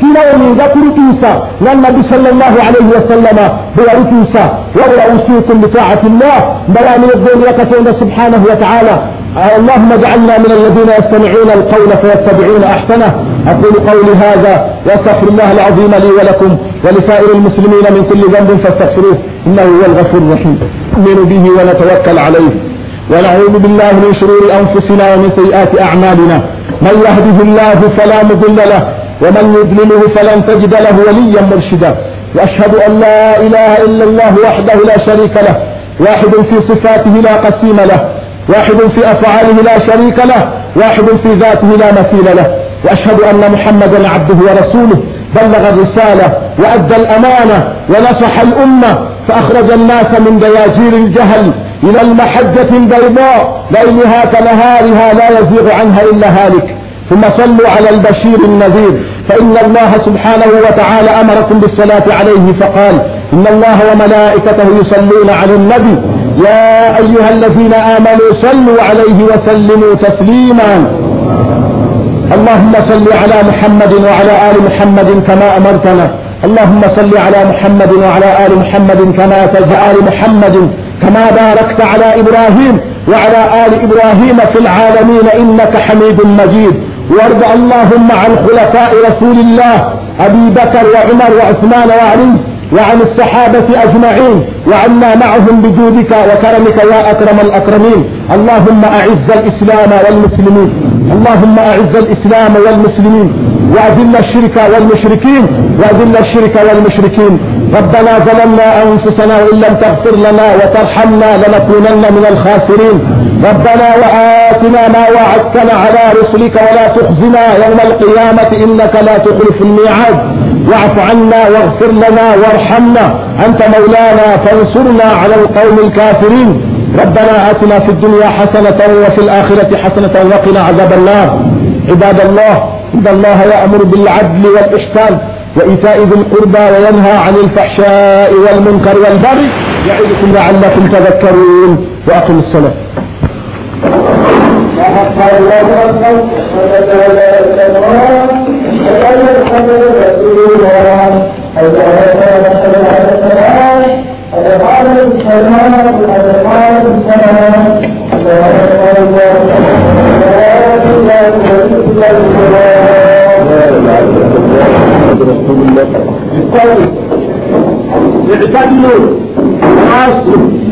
siinawe nyinza kulituusa nga nabbi salllah alaihi wasallama bwe yalituusa wabula usiikum bitaati llah mbalamiredde ndira katonda subhanahu wataala اللهم اجعلنا من الذين يستمعون القول فيتبعون احسنه اقول قولي هذا واستغفر الله العظيم لي ولكم ولسائر المسلمين من كل ذنب فاستغفروه انه هو الغفور الرحيم نؤمن به ونتوكل عليه ونعوذ بالله من شرور انفسنا ومن سيئات اعمالنا من يهده الله فلا مضل له ومن يضلله فلن تجد له وليا مرشدا. وأشهد أن لا إله إلا الله وحده لا شريك له. واحد في صفاته لا قسيم له. واحد في أفعاله لا شريك له. واحد في ذاته لا مثيل له. وأشهد أن محمدا عبده ورسوله. بلغ الرسالة وأدى الأمانة ونصح الأمة. فأخرج الناس من دياجير الجهل إلى المحجة البيضاء. ليلها كنهارها لا يزيغ عنها إلا هالك. ثم صلوا على البشير النذير. فإن الله سبحانه وتعالى أمركم بالصلاة عليه فقال إن الله وملائكته يصلون على النبي يا أيها الذين آمنوا صلوا عليه وسلموا تسليما اللهم صل على محمد وعلى آل محمد كما أمرتنا اللهم صل على محمد وعلى آل محمد كما تجعل محمد كما باركت على إبراهيم وعلى آل إبراهيم في العالمين إنك حميد مجيد وارض اللهم عن خلفاء رسول الله أبي بكر وعمر وعثمان وعلي وعن الصحابة أجمعين وعنا معهم بجودك وكرمك يا أكرم الأكرمين. اللهم أعز الإسلام والمسلمين اللهم أعز الإسلام والمسلمين وأذل الشرك والمشركين وأذل الشرك والمشركين. ربنا ظلمنا أنفسنا وإن لم تغفر لنا وترحمنا لنكونن من الخاسرين. ربنا وآتنا ما وعدتنا على رسلك ولا تخزنا يوم القيامة إنك لا تخلف الميعاد. واعف عنا واغفر لنا وارحمنا. أنت مولانا فانصرنا على القوم الكافرين. ربنا آتنا في الدنيا حسنة وفي الآخرة حسنة وقنا عذاب النار. عباد الله إن الله يأمر بالعدل والإحسان وإيتاء ذي القربى وينهى عن الفحشاء والمنكر والبغي يعظكم لعلكم تذكرون. وأقم الصلاة. يعتدل عاصم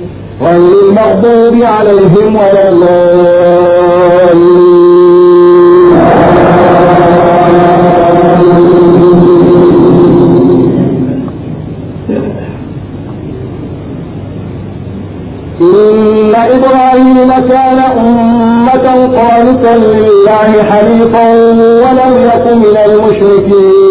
غير المغضوب عليهم ولا الضالين إن إبراهيم كان أمة قانتا لله حنيفا ولم يكن من المشركين.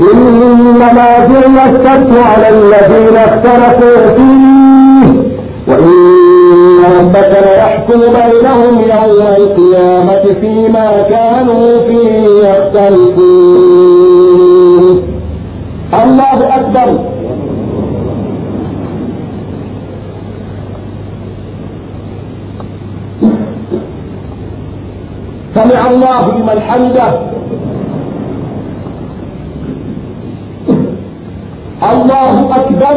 إنما جعل السبت على الذين اختلفوا فيه. وإن ربك ليحكم بينهم يوم القيامة فيما كانوا فيه يختلفون. الله أكبر. سمع الله لمن حمده. allahu akbar.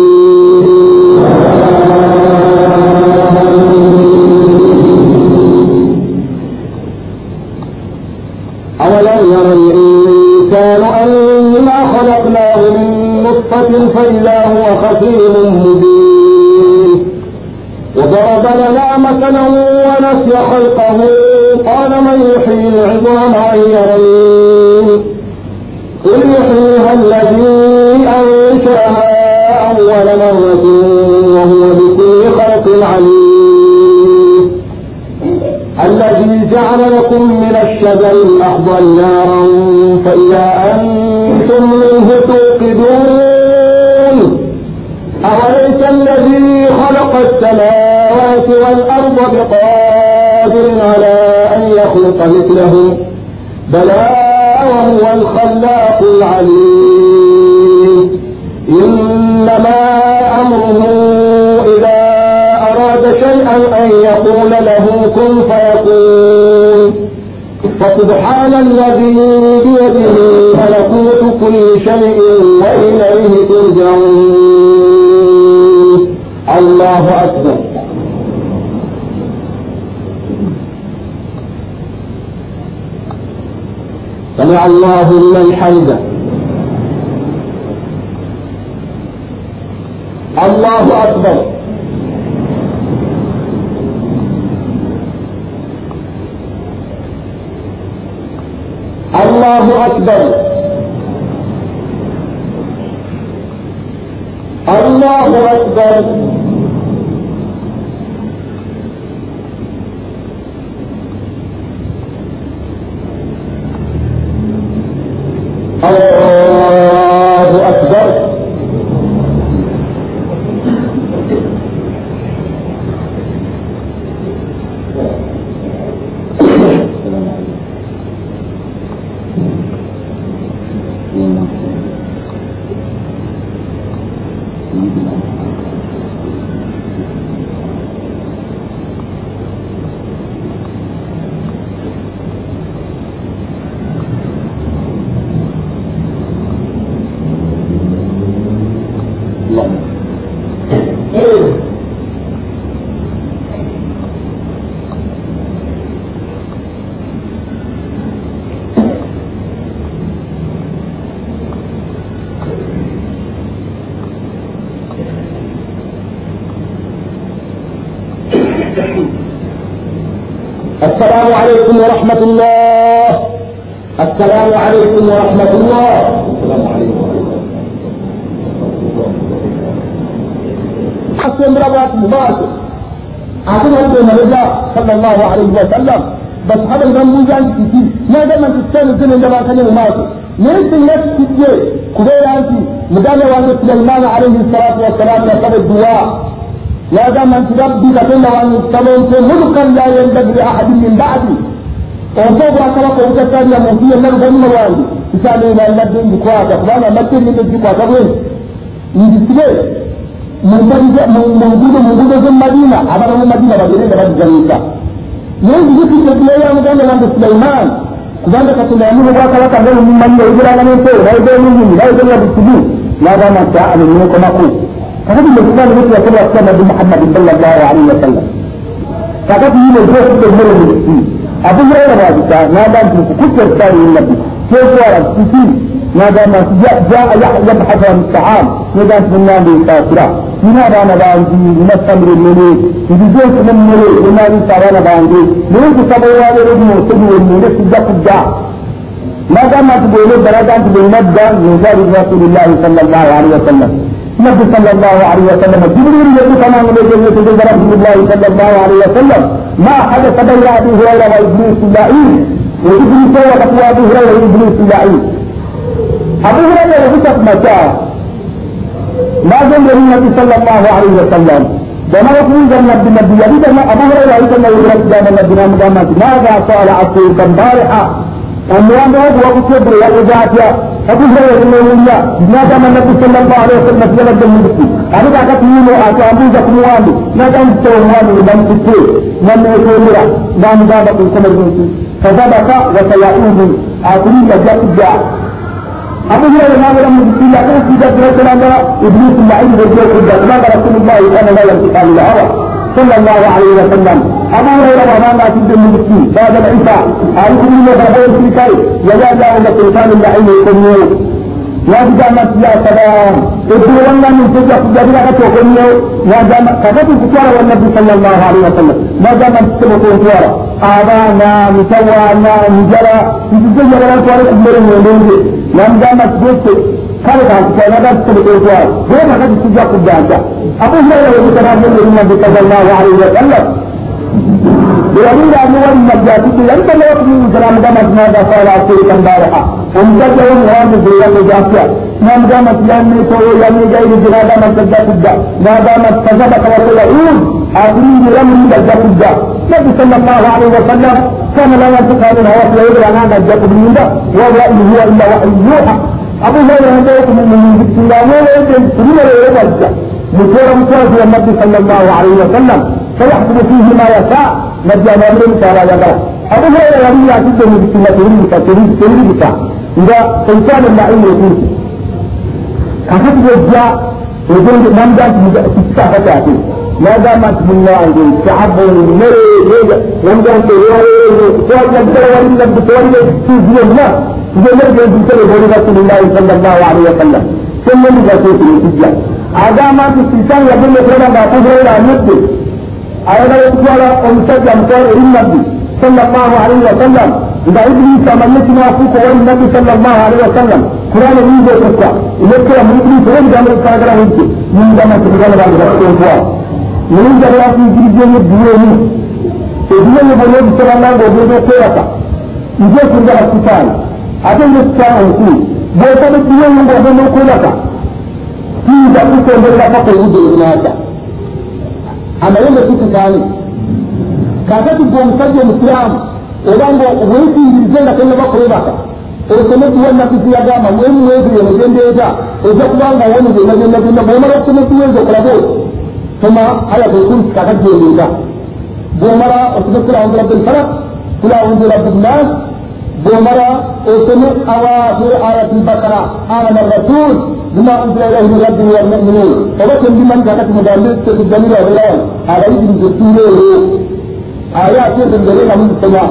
يضلل فإلا هو خسير مبين. وضرب لنا مثلا ونسي خلقه قال من يحيي العظام وهي رميم. قل يحييها الذي أنشأها أول مرة وهو بكل خلق عليم. الذي جعل لكم من الشجر الأخضر نارا فإذا أنتم منه توقدون أليس الذي خلق السماوات والأرض بقادر على أن يخلق مثلهم بلى وهو الخلاق العليم. إنما أمره إذا أراد شيئا أن يقول له كن فيكون. فسبحان الذي بيده ملكوت كل شيء وإليه ترجعون. الله أكبر سمع الله لمن حمده الله أكبر الله أكبر الله أكبر السلام عليكم ورحمة الله السلام عليكم حسن روات مبارك عقل هذا المرجع صلى الله عليه وسلم بس هذا الغنم جان كتير ما دام انت تستنى الدنيا عندما كان مبارك ليس الناس كتير كبير انت مدام وان سليمان عليه الصلاة والسلام يقبل الدعاء لا دام انت ربي تقول وان سلمت ملكا لا ينبغي لاحد من بعدي وفوق أكرك وكتاب يا مهدي الله بني موالي تسالي إلى اللبن بكواتا فانا لكن من الجكواتا وين يجي mungudo mungudo z'omumadina ababa mu madina bagende bagizanyisa naye nzijukidde ddiya ya muganda wange sulaiman kubanga katonda yamuha obwakabaka nga mumanyira ogeranga n'empewo nayogera n'enyini nayogera busibu n'agamba nti aa nenenkomaku kakati nekifaani bwe tuyasobola kusa nabbi muhammadi sallallahu alaihi wasallam kakati yino gyokudde emmere mu nsi abu huraira bwagita n'agamba nti nkukutta ekifaani yinabbi kyetwala kiki n'agamba nti jaa yabhathu an taam nega nti munambe nsasira nina abaana bangi nina famire ennene nzize nsoma emmere enaalisa abaana bange naye nkusaba olwabeero lino osebi wennende sijja kudda n'agamba nti bwena daraga nti bwenadda nzali rasulillahi sallallahu alaihi wasallam نبي صلى الله عليه وسلم جبريل يقول كما نبي رسول الله صلى الله عليه وسلم ما حدث بين ابي هريره وابليس اللعين وابليس وقت ابي هريره وابليس اللعين ابو هريره وقت مكان ما جنب النبي صلى الله عليه وسلم وما يقول جنة النبي يريد أن أبو هريرة أيضا يدرك جنة النبي ماذا قال عبدك البارحة أموان هو وكتب يا إجاتيا Nakugira okuneewulira n'agamba nabbi sallallahu alehi wasallam tulabadde mubiki abuga akatiyino atambuza ku muwambi n'atandikisa omuwambi ne bamukutte naneetondera ng'amugamba ku nkomerero nti fazabaka wasayaudu akulinda ajja kujja abugira yenabera mubikiri ate nsiiga tulakulanga iblisi maidi ejja okujja kubanga rasulullahi kana la yamtikani lahawa صلى الله عليه وسلم أبو هريرة وما ما تبدو المسكين بعد العشاء عليكم إلا بربين في كي يجاء الله بسلطان اللعين يكمل يا جماعة يا سلام ادعوا لنا من سجى سجدنا كتوكم يا جماعة كتبوا كتوارا والنبي صلى الله عليه وسلم ما جماعة كتبوا كتوارا آبانا متوانا نجرا نتجي جرا كتوارا كبيرا من دونك لم جماعة كتبوا je ya ran tsara ku mere ne ne nan jama ku ce kada ka ku na da ku ko tsara ko ma ka ku ja ku da ta abu ne ya ku tsara ne ne bi sallallahu alaihi wasallam يريد أن يولي الجاتي لن تلوك من سلام دمت ماذا قال أسير كان بارحة ومجد يوم هو مزيلا مجاسيا نام دامت لأني تو يعني جاي لجنا دامت الجات الجا ما دامت كذبك وتلعون آخرين لم الجات الجا النبي صلى الله عليه وسلم كان لا ينطق عن الهوى في يد أنا الجات abuhurera ndayekumumungisingamwewedde kulimereerebajja muteera mukwezi wa nabbi sallallahu alaihi wasallam fayakumu fihi ma yasha najja amwamire mukyabayagala abuhurera yali yatidde mubisinga teribisa nga seitaani laini ekinti kakati bwejja egenamugati kikisaka kyate تعالى يدعو أبو هريرة يقول يا سيدي بسم الله تريد تريد تريد إذا إنسان اللعين يقول كفت وجاء يقول من ذات تسعة فتاتي ما دامت من الله عندي تعب ومري يجا ومجا سواء يبدأ وإن لم تتولي في زي الله زي مرجع بسر بولي رسول الله صلى الله عليه وسلم ثم يجا سيدي الإسلام عدامات السلطان naye njagala kuyigiriza emu eddiya emu eddiya eyo bonna ogisobanga ng'ogenda okwebaka nje okunjala sitaani ate nze sitaani nkulu bwosaba eddiya eyo ng'ogenda okwebaka tuyinza kusembererapaka obudde ebunaaza amayembe tututaani kakati gwe omusajja omusiraamu era nga weesinzirize nga tennaba kwebaka osemeddwa nakuzi yagamba mwemwezi emugenda eza ojja kubanga owoneza enabyonna byonna bwomala okusemeddwa enza okulaba oti soma aya tekun kakati elinga bwomala osome kulaawunzi rabbilfalak kulaawunzi rabbinnas bwomala osome awakhir ayati lbakara amana rasul bima unzila ilayhi min rabbihi walmuminun oba tendimanyi kakati mugambe tekuddanira oberawo abayigirize tuuleeyo aya ategendere nga mumusoma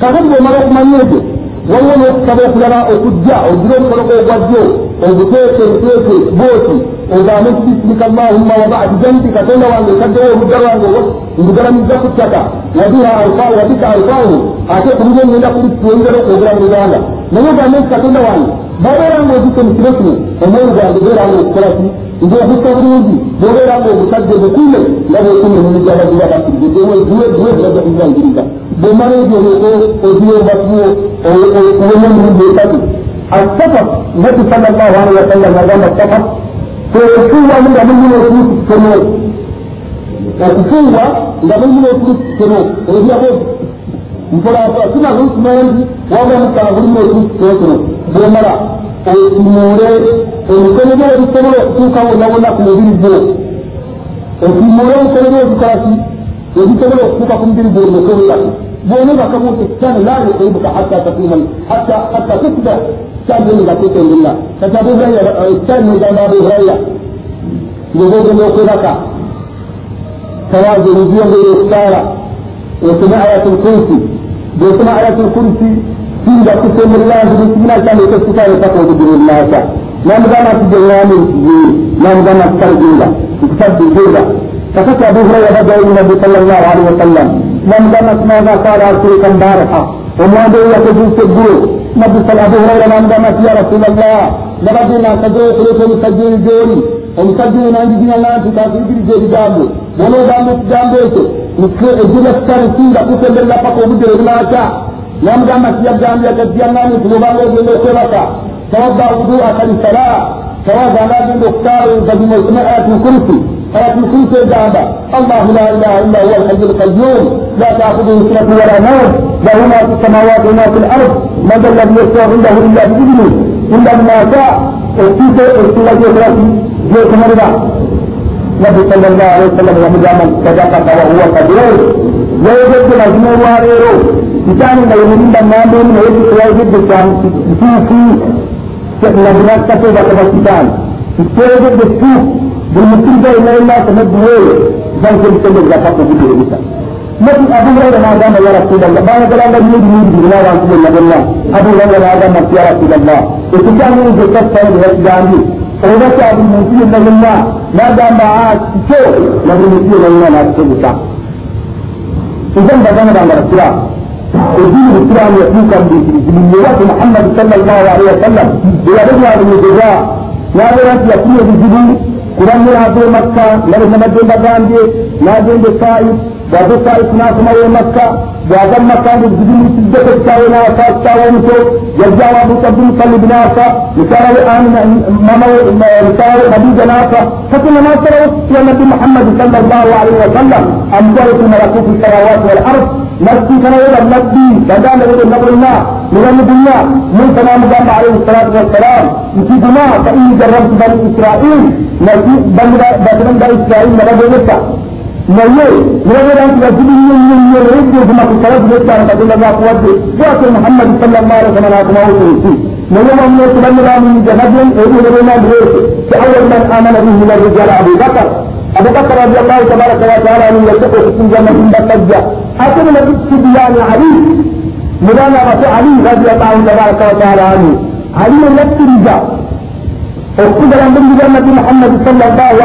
kakati bwomala okumanya ekyo waliwo n'okusaba okulala okujja ogira omukologo ogwajjo oguteeke nteeke booti ogambe nti bisimika allahumma wabadi janti katonda wange ekaddewo olugga lwange ndugalamizza ku ttaka wabika alfaahu ate kuliwo ngenda kulitwongera okwogera mu luganda naye ogambe nti katonda wange babeera nga ozise mu kiro kino omwoyo gwange beera nga okukola ki ng'obusa bulungi bw'obeera nga obusajja bukume nga bwekume mumijala gibabakirizangiriza bwomala ebyo oziyombatuwo owenya emirundi esatu asafar nabi sallallahu alaihi wasallam agamba safar kwekuwamu nga mulina okulusi kitono okufuuwa nga mulina okulusi kitono ebyabo mpolampola kinalusi mangi wabula mukala mulina okulusi kitono kino bwomala osimuule emikono gyo ebisobola okutuuka wonna wonna ku mubiri gwo ekimoro nkolero ebikolaki ebisobolo okutuuka ku mubiri gwonokolera bwona bakabuuta ekitaano la yuqibuka hatta takuna hatta hatta tusba kyagenda nga tukenderera kati abu hurayra ekitaani negamba abu hurayra ngezogenda okwebaka tawazi oluziyongere okusaala osome ayatul kursi. Bwosoma ayatul kursi kinga kusemberera nti mukibiina kyange ekyosikale paka okugirinnaasa namugamba nti gyeŋŋambe ntiye namugamba nti kalginga nkusaddigeera kakati abu hurayra bajjayo nabi sal llah alihi wasallam namugamba nti maza kala asirika mbaraha omwanda oyo yakozuusa eggulo nabbi sal abu hurayra namugamba nti ya rasulallah nabadde nansageo okuleeta omusajja oyo gyoli omusajja oyo nanjiginyanga nti kankuyigiriza ebigambo bona ogamba ekigambo ekyo ejjula kitano kinga kusemberera paka obudde webunaakya namugamba nti yagambye gaddiyangani nti nobanga ogenda okwebaka tawadda wuduaka lisala tawaza ngagenda okusaala oluvannyuma osome ayatul kursi ayatul kursi egamba allahu la ilaha illa huwa alhayu lqayum la taakhuduhu sinatu wala nawm lahu ma fi samawati wama fi lard man da alladhi yashfau indahu illa biidnih illa bima sha okiise ekula gyokulaki gyokumalira nabi sallallahu alaihi wasallam yamugamba nti sadakaka wahuwa kadir yayogedde mazima olwaleero kitani nga yemulinda ŋŋamba emu naye teyayogedde kituufu nazinakatebaka bakitani kiteyogedde tuufu buli mukkiriza بالمسلم ده لا الا تمدهوله بل كنت تمد زفاق وجوده النساء لكن ابو هريره ما دام يا رسول الله ما قال الله يريد يريد بالله وانتم الا بالله ابو هريره ما دام يا رسول الله وتجاني بالكف صار بهذا عندي فوضعت ابو المسلم الا بالله ما دام معاك شيء ما ابو المسلم الا بالله ما تسوي شيء اذا ما دام على رسول الله ودين الاسلام يفوقا بمليات محمد صلى الله عليه وسلم ويرجع بالجزاء لا يرد يكون بجبين سجدة التاونا فاستاونتو يرجع أبو تبين صلي بناسا لكارو آمنا ماما لكارو خديجة ناسا فكنا ما سروا يا نبي محمد صلى الله عليه وسلم أمجرت ملكوت السماوات والأرض نفسي كان يقول نبي بدل يقول نبرنا من الدنيا من تمام جامع عليه الصلاة والسلام في دماء فإني جربت بني إسرائيل نبي بني بني إسرائيل نبي نفسه نيه نيه أنت رسول الله يريد كما في صلاة بيت عن قبل الله قوته وقت محمد صلى الله عليه وسلم كما هو في نيه من يتبنى من جهاد يقول لنا بيت فأول من آمن به من الرجال أبو بكر أبو بكر رضي الله تبارك وتعالى من يلتقي في الجنة من بطجة أكمل بالسبيان علي مولانا رسول علي رضي الله تبارك وتعالى عنه علي نفس الرجال اكتب من جنة محمد صلى الله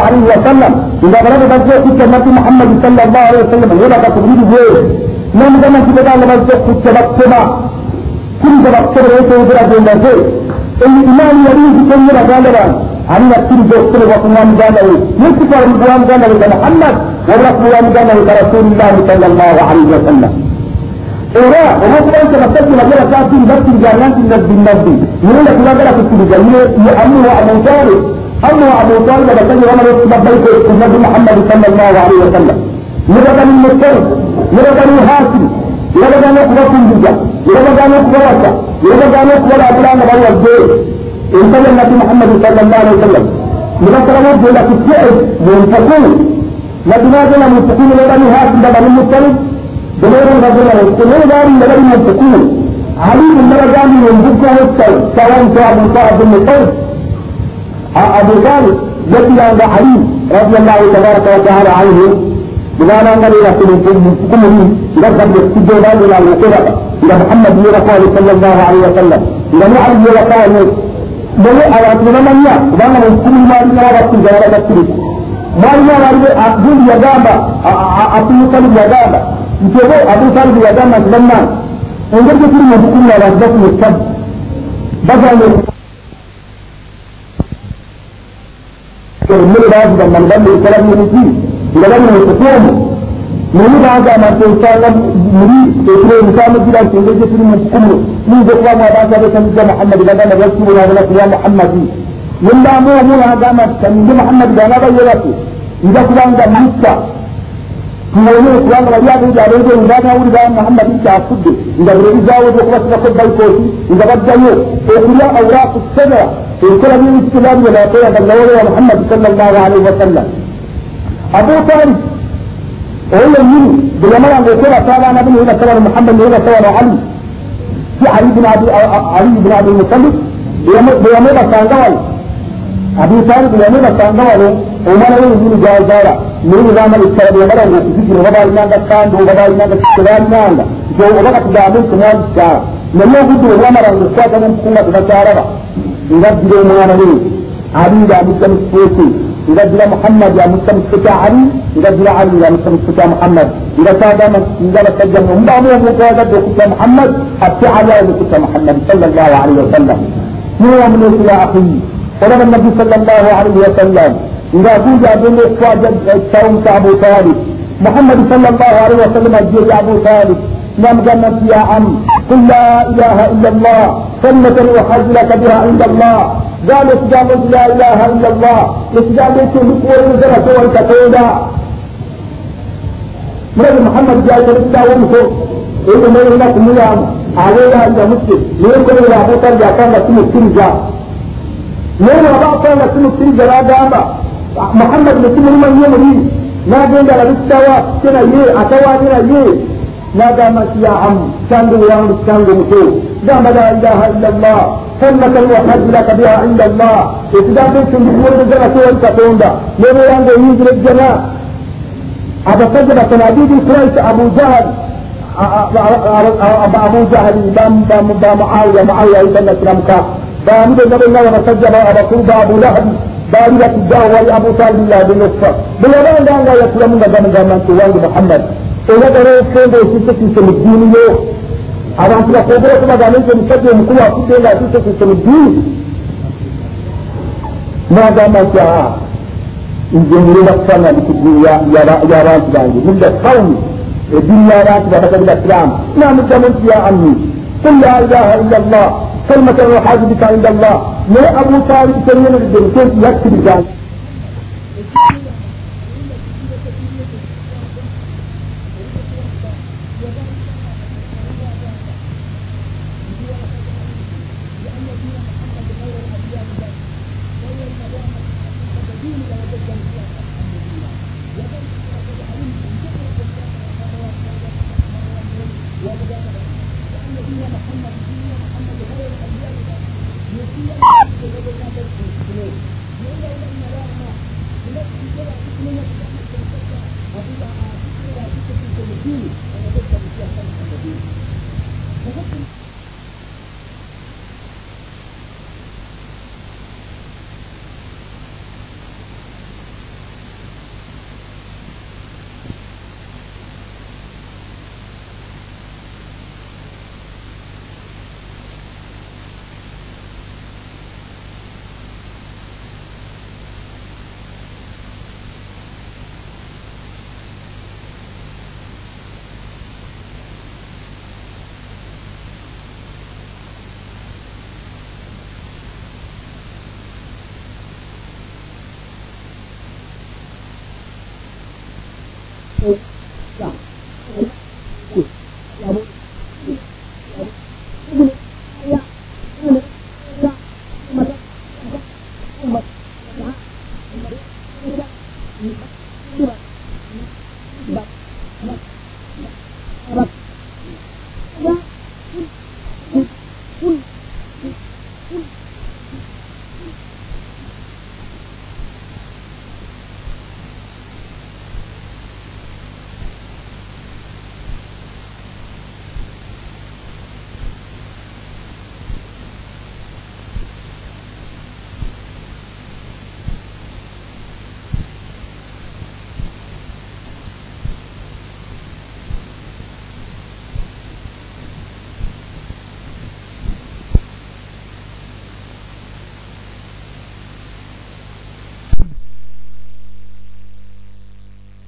عليه وسلم إذا بلغ بجوء في جنة محمد صلى الله عليه وسلم هنا تقريب غير من جنة في بدال بجوء في تبكما كل تبكما يتو يدرى دون ذلك الإمام يريد كل غالبا عن نفسه جوكتر وقوام جانه يكفر القوام جانه كمحمد ورقوام جانه كرسول الله صلى الله عليه وسلم ora omo kubanza basajja bagera kati batti jananti nabbi nabbi yule kulagala kutuliza yule ya amu wa abu talib amu wa abu talib basajja wana rosi labbaik ku nabi muhammad sallallahu alaihi wasallam yule bani mutar yule bani hasim yule bani kuba kunduja yule bani kuba wasa yule bani kuba abulanga bari wabbe انتبه النبي محمد صلى الله عليه وسلم من أكرمه بلا تسعد منفقون لكن هذا منفقون لبني هاشم زبير رضي الله عنه كل دار لبين السكون علي بن مرجان من جدة والسيد سواء أبو سعد بن قيس أبو طالب يأتي عند علي رضي الله تبارك وتعالى عنه بما لا نرى في الكون لقد استجاب إلى الوقوفة إلى محمد بن رسول صلى الله عليه وسلم إلى نعم بن رسول dole a wato na manya ba na wasu kuma ma ina ba su gara da su ma ina ba a duniya gaba a afirka ya gaba oba abutalibu yagamba nti bannange engeri gyetuli mu bukulu abantu bafuna ettabu bagamba emmere bavuga nga nibamu ekala byemiti nga bali mu kutuumu naye bagamba nti osanga muli ekiro emusamugira nti engeri gyetuli mu bukulu nuyinza okubamu abantu abeesamizza muhammadi bagamba basuubulabula ku ya muhammadi nembamu omu nagamba nti kaninge muhammadi ganaba yebake nja kubanga mutta tuwone kubanga bali abingi abenze nganawulira muhammadi kyafudde nga bire bizaawo byokubasibako baikooti nga baddayo okulya awraaku sebera ebikola byebikito babyebakeyaganawolewa muhammadi sal llahu alaihi wasallam abu talib وهي يمين بجماعة الأخرى قال أنا بني إلى سوى محمد إلى سوى علي في علي بن أبي علي بن أبي المطلب بيمين سانغوال أبي طالب بيمين سانغوال وما له من جاي جارا من نظام الإسلام بيمين أن يسجل وبا إلى أن كان وبا إلى أن كذا إلى جو وبا كدامن كمان جارا من يوجد الأمر أن يسقط من كل بشارة إذا بدو ما نبي علي لا مسلم سوسي إذا جاء محمد يا مسلم سكا علي إذا جاء علي يا مسلم سكا محمد إذا كان من إذا تجمع هم بعض المقاعدة سكا محمد حتى على سكا محمد صلى الله عليه وسلم هو من إلى أخيه ولما النبي صلى الله عليه وسلم إذا توجد بين إخواجد الشوم أبو طالب محمد صلى الله عليه وسلم أجيب أبو طالب لم جنت يا عم قل لا إله إلا الله كلمة وحج لك بها عند الله قال إسجاب لا إله إلا الله إسجاب يكون بقوة نزل سوى الكتوبة مرد محمد جاء تلسا ومسو إذا ما يهناك ميام عليها إلا مسلم ليكون إلى أبو طالب كان لكم السنجا لين أبا كان لكم السنجا لا دابا محمد لكم من يوم ما بين لبستوا كنا يه أتوا كنا يه لا دامت يا عم كان وان كان مسو دام لا إله إلا الله كلمة وحج لك بها عند الله إذا كنتم بقول جنة سوى الكتوندا لين وان يجي الجنة أبا سجد تناديد كويس أبو جهل أبو جهل بام بام بام معاوية معاوية إذا نسلمك بام النبي الله وسجد أبا طوبى أبو لهب بارية الدعوة أبو طالب الله بالنصف بلغان لا يسلمون جمع جمع سوى محمد ina da rai sai da shi take sulhuni yo a ran kuma ko gore kuma da nan ke kace mu kuma su da shi take sulhuni ma da ma ta in je mu da sana da ku ya ya ra ya ra da ni mun da kauni e dunya ra da daga da islam ina mu da mun ya amni قل لا اله الا الله كلمة الوحاد بك عند الله. يا أبو طالب كلمة الدرسين يكتب ذلك Thank you.